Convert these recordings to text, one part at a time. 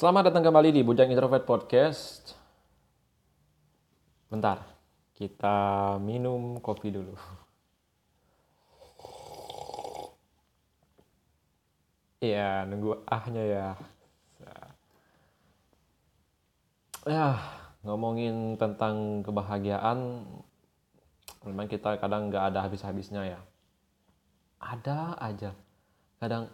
Selamat datang kembali di Bujang Introvert Podcast. Bentar, kita minum kopi dulu. Iya, nunggu ahnya ya. Ya, ngomongin tentang kebahagiaan, memang kita kadang nggak ada habis-habisnya ya. Ada aja. Kadang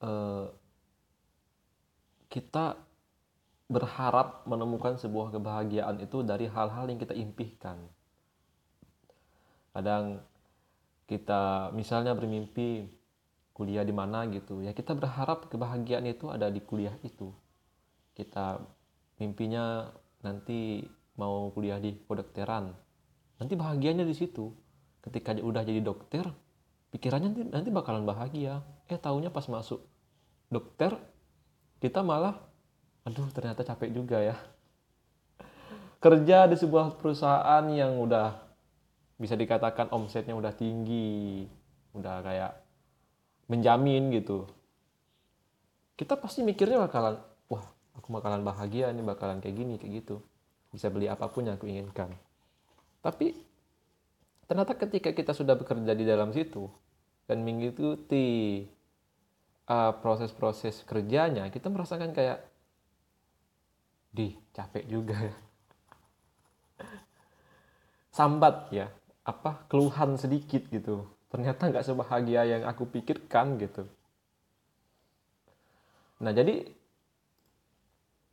eh, kita berharap menemukan sebuah kebahagiaan itu dari hal-hal yang kita impikan. Kadang kita misalnya bermimpi kuliah di mana gitu, ya kita berharap kebahagiaan itu ada di kuliah itu. Kita mimpinya nanti mau kuliah di kedokteran. Nanti bahagianya di situ. Ketika udah jadi dokter, pikirannya nanti, bakalan bahagia. Eh tahunya pas masuk dokter kita malah aduh ternyata capek juga ya. Kerja di sebuah perusahaan yang udah bisa dikatakan omsetnya udah tinggi udah kayak menjamin gitu. Kita pasti mikirnya bakalan wah aku bakalan bahagia nih bakalan kayak gini kayak gitu. Bisa beli apa pun yang aku inginkan. Tapi ternyata ketika kita sudah bekerja di dalam situ dan mengikuti uh, proses-proses kerjanya kita merasakan kayak di capek juga ya. Sambat ya apa keluhan sedikit gitu. Ternyata nggak sebahagia yang aku pikirkan gitu. Nah jadi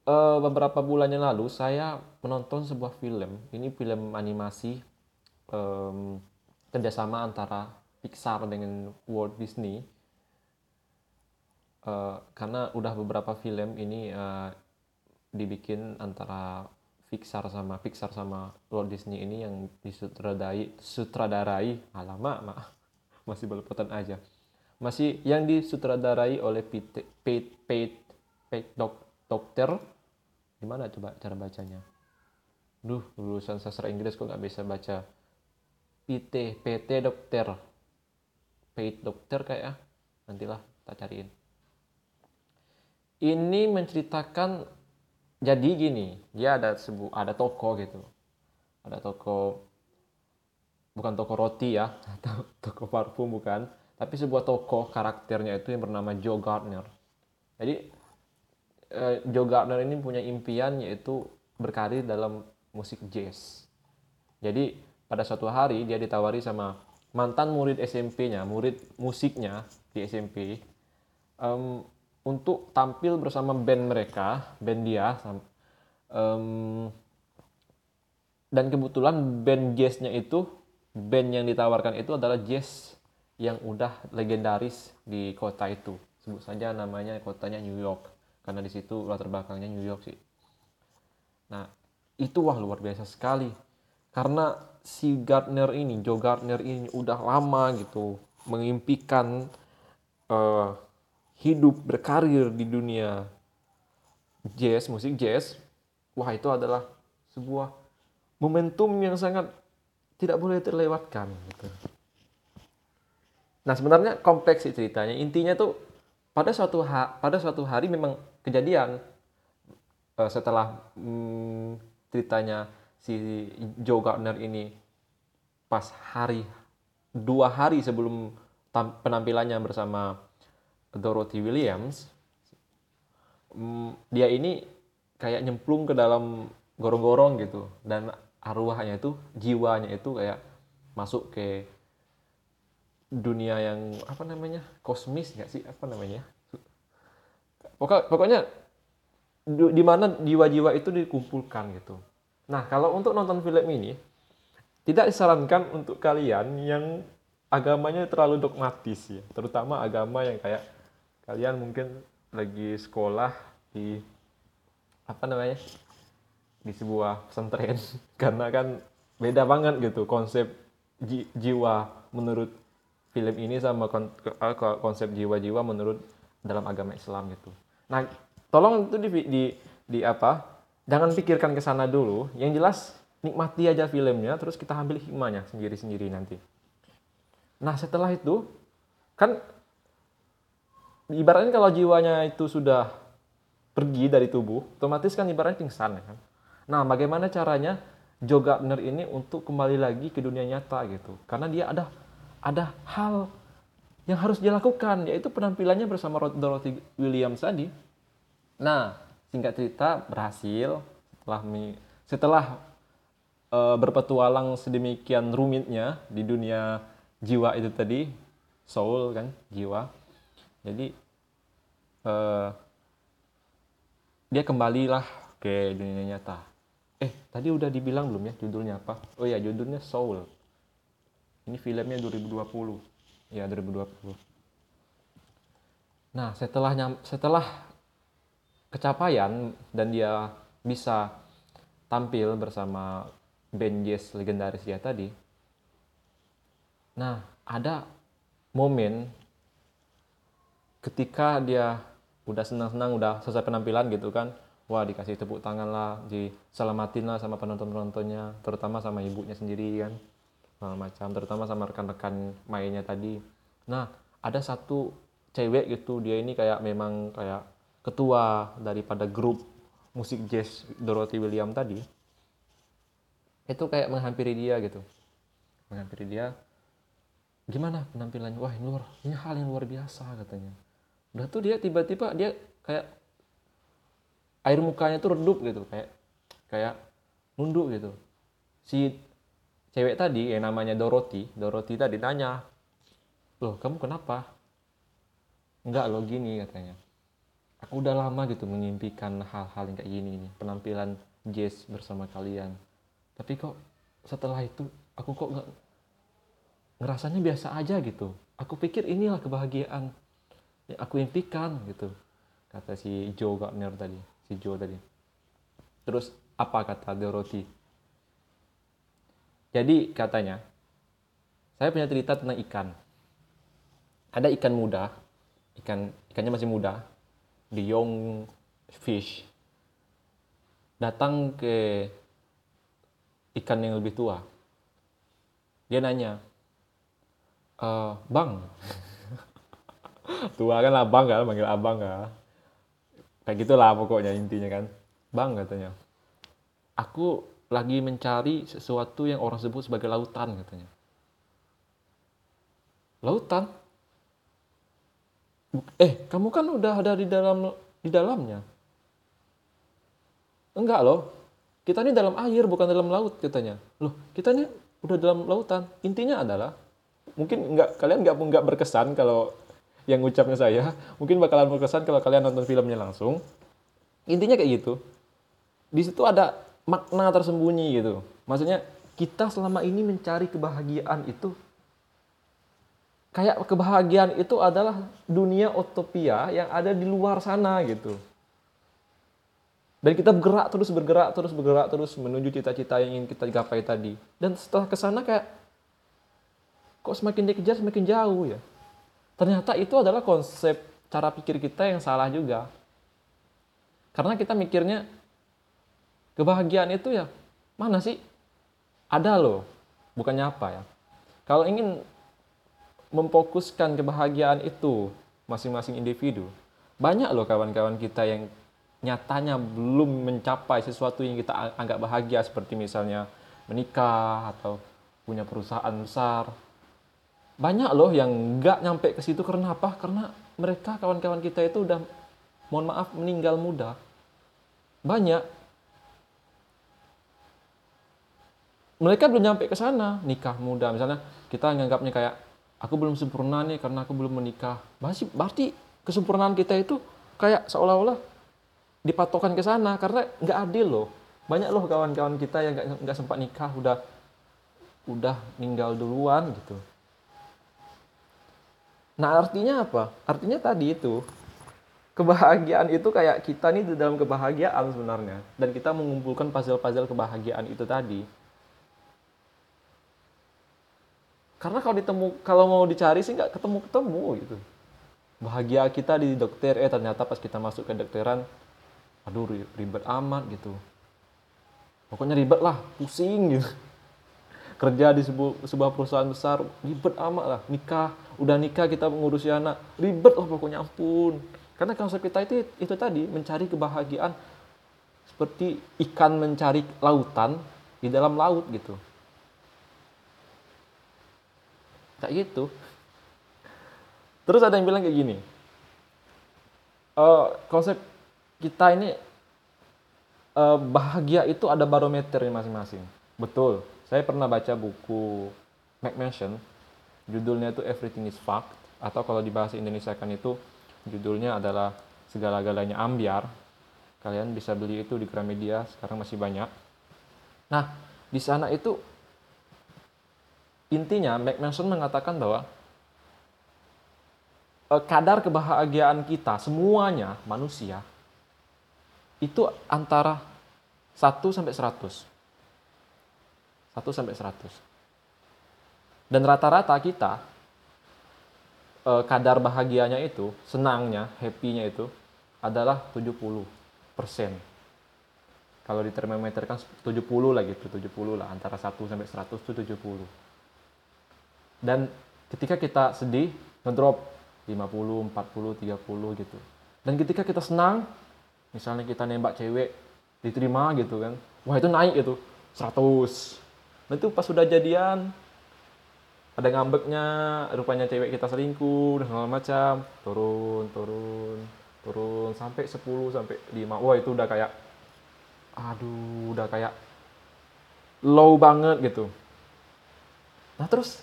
uh, beberapa bulan yang lalu saya menonton sebuah film. Ini film animasi um, kerjasama antara Pixar dengan Walt Disney uh, karena udah beberapa film ini uh, dibikin antara Pixar sama Pixar sama Walt Disney ini yang disutradarai sutradarai. Alamak mak masih belepotan aja. Masih yang disutradarai oleh Pete, Pete, Pete, Pete Dok, Dokter gimana coba cara bacanya? Duh lulusan sastra Inggris kok nggak bisa baca? PT PT Dokter. Pete Dokter kayak ya? Nantilah tak cariin ini menceritakan jadi gini dia ada sebu ada toko gitu. Ada toko bukan toko roti ya atau toko parfum bukan. Tapi sebuah toko karakternya itu yang bernama Joe Gardner. Jadi eh, Joe Gardner ini punya impian yaitu berkarir dalam musik jazz. Jadi pada suatu hari dia ditawari sama mantan murid SMP-nya murid musiknya di SMP um, untuk tampil bersama band mereka, band dia. Um, dan kebetulan band jazznya itu, band yang ditawarkan itu adalah jazz yang udah legendaris di kota itu. Sebut saja namanya kotanya New York, karena di situ latar belakangnya New York sih. Nah, itu wah luar biasa sekali. Karena si Gardner ini, Joe Gardner ini udah lama gitu mengimpikan uh, hidup berkarir di dunia jazz, musik jazz, wah itu adalah sebuah momentum yang sangat tidak boleh terlewatkan. Gitu. Nah sebenarnya kompleks sih ceritanya. Intinya tuh pada suatu ha pada suatu hari memang kejadian uh, setelah hmm, ceritanya si Joe Gardner ini pas hari dua hari sebelum penampilannya bersama Dorothy Williams mm, dia ini kayak nyemplung ke dalam gorong-gorong gitu. Dan arwahnya itu jiwanya itu kayak masuk ke dunia yang apa namanya kosmis nggak sih? Apa namanya? Pokok, pokoknya di mana jiwa-jiwa itu dikumpulkan gitu. Nah kalau untuk nonton film ini tidak disarankan untuk kalian yang agamanya terlalu dogmatis ya. Terutama agama yang kayak kalian mungkin lagi sekolah di apa namanya di sebuah pesantren karena kan beda banget gitu konsep ji, jiwa menurut film ini sama eh, konsep jiwa-jiwa menurut dalam agama Islam gitu. Nah, tolong itu di, di, di apa? Jangan pikirkan ke sana dulu. Yang jelas nikmati aja filmnya, terus kita ambil hikmahnya sendiri-sendiri nanti. Nah, setelah itu kan ibaratnya kalau jiwanya itu sudah pergi dari tubuh, otomatis kan ibaratnya pingsan ya kan. Nah, bagaimana caranya Joe Gardner ini untuk kembali lagi ke dunia nyata gitu? Karena dia ada ada hal yang harus dia lakukan yaitu penampilannya bersama Dorothy Williams tadi. Nah, singkat cerita berhasil setelah setelah uh, berpetualang sedemikian rumitnya di dunia jiwa itu tadi, soul kan, jiwa. Jadi uh, dia kembalilah ke dunia nyata. Eh, tadi udah dibilang belum ya judulnya apa? Oh ya, judulnya Soul. Ini filmnya 2020. Ya, 2020. Nah, setelah setelah kecapaian dan dia bisa tampil bersama band jazz legendaris dia tadi. Nah, ada momen ketika dia udah senang-senang udah selesai penampilan gitu kan. Wah dikasih tepuk tangan lah diselamatin lah sama penonton-penontonnya terutama sama ibunya sendiri kan. Segala macam terutama sama rekan-rekan mainnya tadi. Nah ada satu cewek gitu dia ini kayak memang kayak ketua daripada grup musik jazz Dorothy William tadi. Itu kayak menghampiri dia gitu. Menghampiri dia gimana penampilannya? Wah ini luar ini hal yang luar biasa katanya udah tuh dia tiba-tiba dia kayak air mukanya tuh redup gitu kayak kayak nunduk gitu. Si cewek tadi yang namanya Dorothy Dorothy tadi nanya loh kamu kenapa? Enggak lo gini katanya. Aku udah lama gitu mengimpikan hal-hal yang kayak gini nih penampilan jazz bersama kalian. Tapi kok setelah itu aku kok nggak ngerasanya biasa aja gitu. Aku pikir inilah kebahagiaan yang aku impikan gitu. Kata si Joe Gardner tadi si Joe tadi. Terus apa kata Dorothy jadi katanya saya punya cerita tentang ikan. Ada ikan muda ikan ikannya masih muda the young fish datang ke ikan yang lebih tua. Dia nanya e, bang tua kan abang kan manggil abang kan kayak gitulah pokoknya intinya kan. Bang katanya. Aku lagi mencari sesuatu yang orang sebut sebagai lautan katanya. Lautan? Eh kamu kan udah ada di dalam di dalamnya. Enggak loh. Kita ini dalam air bukan dalam laut katanya. Loh kita ini udah dalam lautan. Intinya adalah mungkin enggak kalian enggak nggak berkesan kalau yang ucapnya saya mungkin bakalan berkesan kalau kalian nonton filmnya langsung. Intinya kayak gitu. Di situ ada makna tersembunyi gitu. Maksudnya kita selama ini mencari kebahagiaan itu kayak kebahagiaan itu adalah dunia utopia yang ada di luar sana gitu. Dan kita bergerak terus bergerak terus bergerak terus menuju cita-cita yang ingin kita gapai tadi. Dan setelah ke sana kayak kok semakin dikejar semakin jauh ya Ternyata itu adalah konsep cara pikir kita yang salah juga. Karena kita mikirnya kebahagiaan itu ya mana sih? Ada loh, bukannya apa ya. Kalau ingin memfokuskan kebahagiaan itu masing-masing individu, banyak loh kawan-kawan kita yang nyatanya belum mencapai sesuatu yang kita anggap bahagia seperti misalnya menikah atau punya perusahaan besar banyak loh yang nggak nyampe ke situ karena apa? Karena mereka kawan-kawan kita itu udah mohon maaf meninggal muda. Banyak. Mereka belum nyampe ke sana, nikah muda. Misalnya kita nganggapnya kayak aku belum sempurna nih karena aku belum menikah. Masih berarti kesempurnaan kita itu kayak seolah-olah dipatokan ke sana karena nggak adil loh. Banyak loh kawan-kawan kita yang nggak sempat nikah udah udah meninggal duluan gitu Nah artinya apa? Artinya tadi itu kebahagiaan itu kayak kita nih di dalam kebahagiaan sebenarnya dan kita mengumpulkan puzzle-puzzle kebahagiaan itu tadi. Karena kalau ditemu kalau mau dicari sih nggak ketemu-ketemu gitu. Bahagia kita di dokter eh ternyata pas kita masuk ke dokteran aduh ribet amat gitu. Pokoknya ribet lah, pusing gitu kerja di sebuah, sebuah perusahaan besar ribet amat lah nikah udah nikah kita mengurusi anak ribet lah pokoknya ampun Karena konsep kita itu itu tadi mencari kebahagiaan seperti ikan mencari lautan di dalam laut gitu. Kayak gitu. Terus ada yang bilang kayak gini. Uh, konsep kita ini uh, bahagia itu ada barometer masing-masing. Betul. Saya pernah baca buku McMansion, judulnya itu Everything is Fact, atau kalau di bahasa Indonesia kan itu judulnya adalah Segala-galanya Ambiar. Kalian bisa beli itu di Gramedia, sekarang masih banyak. Nah, di sana itu intinya McMansion mengatakan bahwa eh, kadar kebahagiaan kita semuanya manusia itu antara 1 sampai 100. 1 sampai 100. Dan rata-rata kita eh, kadar bahagianya itu, senangnya, happy-nya itu adalah 70 persen. Kalau di termometer kan 70 lah gitu, 70 lah antara 1 sampai 100 itu 70. Dan ketika kita sedih, ngedrop 50, 40, 30 gitu. Dan ketika kita senang, misalnya kita nembak cewek, diterima gitu kan, wah itu naik itu, 100. Dan itu pas sudah jadian, ada ngambeknya, rupanya cewek kita selingkuh, dan segala macam, turun, turun, turun, sampai 10, sampai 5. Wah itu udah kayak, aduh, udah kayak low banget gitu. Nah terus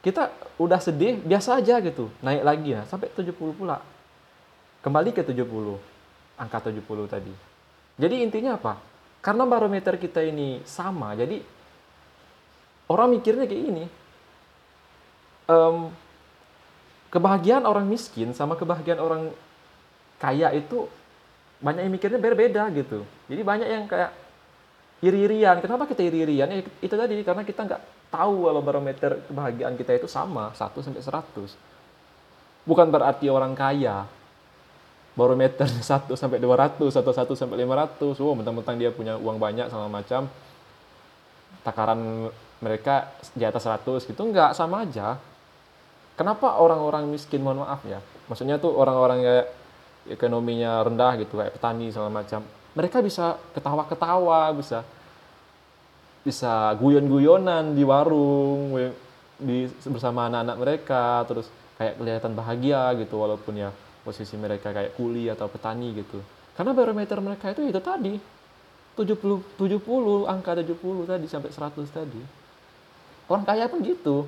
kita udah sedih biasa aja gitu naik lagi. Ya sampai 70 pula. Kembali ke 70 angka 70 tadi. Jadi intinya apa? Karena barometer kita ini sama jadi orang mikirnya kayak ini um, kebahagiaan orang miskin sama kebahagiaan orang kaya itu banyak yang mikirnya berbeda gitu. Jadi banyak yang kayak iri-irian. Kenapa kita iri-irian? Ya, itu tadi karena kita nggak tahu kalau barometer kebahagiaan kita itu sama 1 sampai 100. Bukan berarti orang kaya barometer 1 sampai 200 atau 1 sampai 500. Oh, mentang-mentang dia punya uang banyak sama macam takaran mereka di atas 100 gitu enggak sama aja. Kenapa orang-orang miskin mohon maaf ya? Maksudnya tuh orang-orang kayak ekonominya rendah gitu kayak petani segala macam. Mereka bisa ketawa-ketawa, bisa bisa guyon-guyonan di warung di bersama anak-anak mereka terus kayak kelihatan bahagia gitu walaupun ya posisi mereka kayak kuli atau petani gitu karena barometer mereka itu itu tadi 70 70 angka 70 tadi sampai 100 tadi. Orang kaya pun gitu.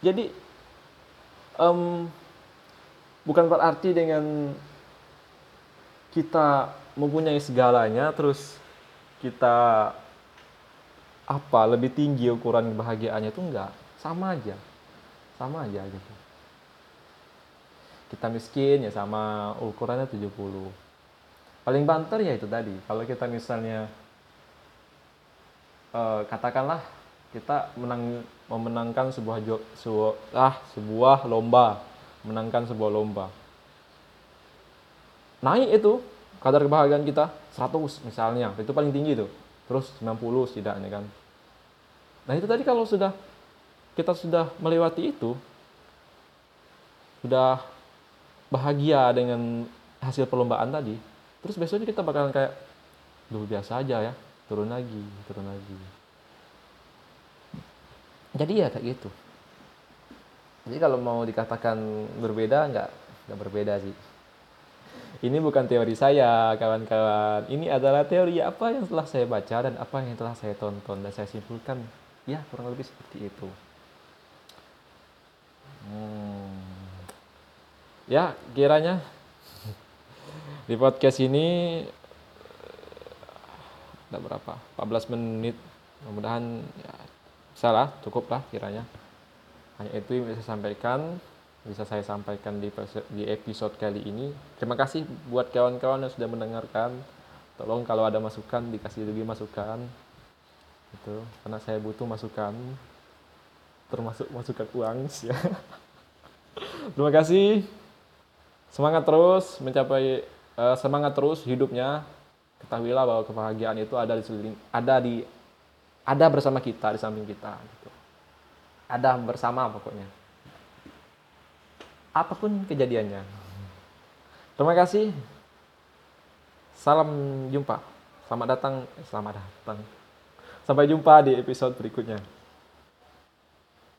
Jadi um, bukan berarti dengan kita mempunyai segalanya terus kita apa lebih tinggi ukuran kebahagiaannya itu enggak. Sama aja. Sama aja gitu. Kita miskin ya sama ukurannya 70 paling banter ya itu tadi. Kalau kita misalnya uh, katakanlah kita menang memenangkan sebuah jo, sebuah ah sebuah lomba menangkan sebuah lomba. Naik itu kadar kebahagiaan kita 100 misalnya itu paling tinggi tuh terus 90 setidaknya kan. Nah itu tadi kalau sudah kita sudah melewati itu sudah bahagia dengan hasil perlombaan tadi terus besoknya kita bakalan kayak duh biasa aja ya turun lagi turun lagi jadi ya kayak gitu jadi kalau mau dikatakan berbeda nggak nggak berbeda sih ini bukan teori saya, kawan-kawan. Ini adalah teori apa yang telah saya baca dan apa yang telah saya tonton dan saya simpulkan. Ya, kurang lebih seperti itu. Hmm. Ya, kiranya di podcast ini ada berapa? 14 menit. Mudah-mudahan ya salah, cukup lah kiranya. Hanya itu yang bisa saya sampaikan bisa saya sampaikan di, di episode kali ini. Terima kasih buat kawan-kawan yang sudah mendengarkan. Tolong kalau ada masukan dikasih lebih masukan. Itu karena saya butuh masukan termasuk masukan uang ya. Terima kasih. Semangat terus mencapai uh, semangat terus hidupnya. Ketahuilah bahwa kebahagiaan itu ada di ada di ada bersama kita di samping kita gitu. Ada bersama pokoknya. apa pun kejadiannya. Terima kasih. Salam jumpa. Selamat datang, eh, selamat datang. Sampai jumpa di episode berikutnya.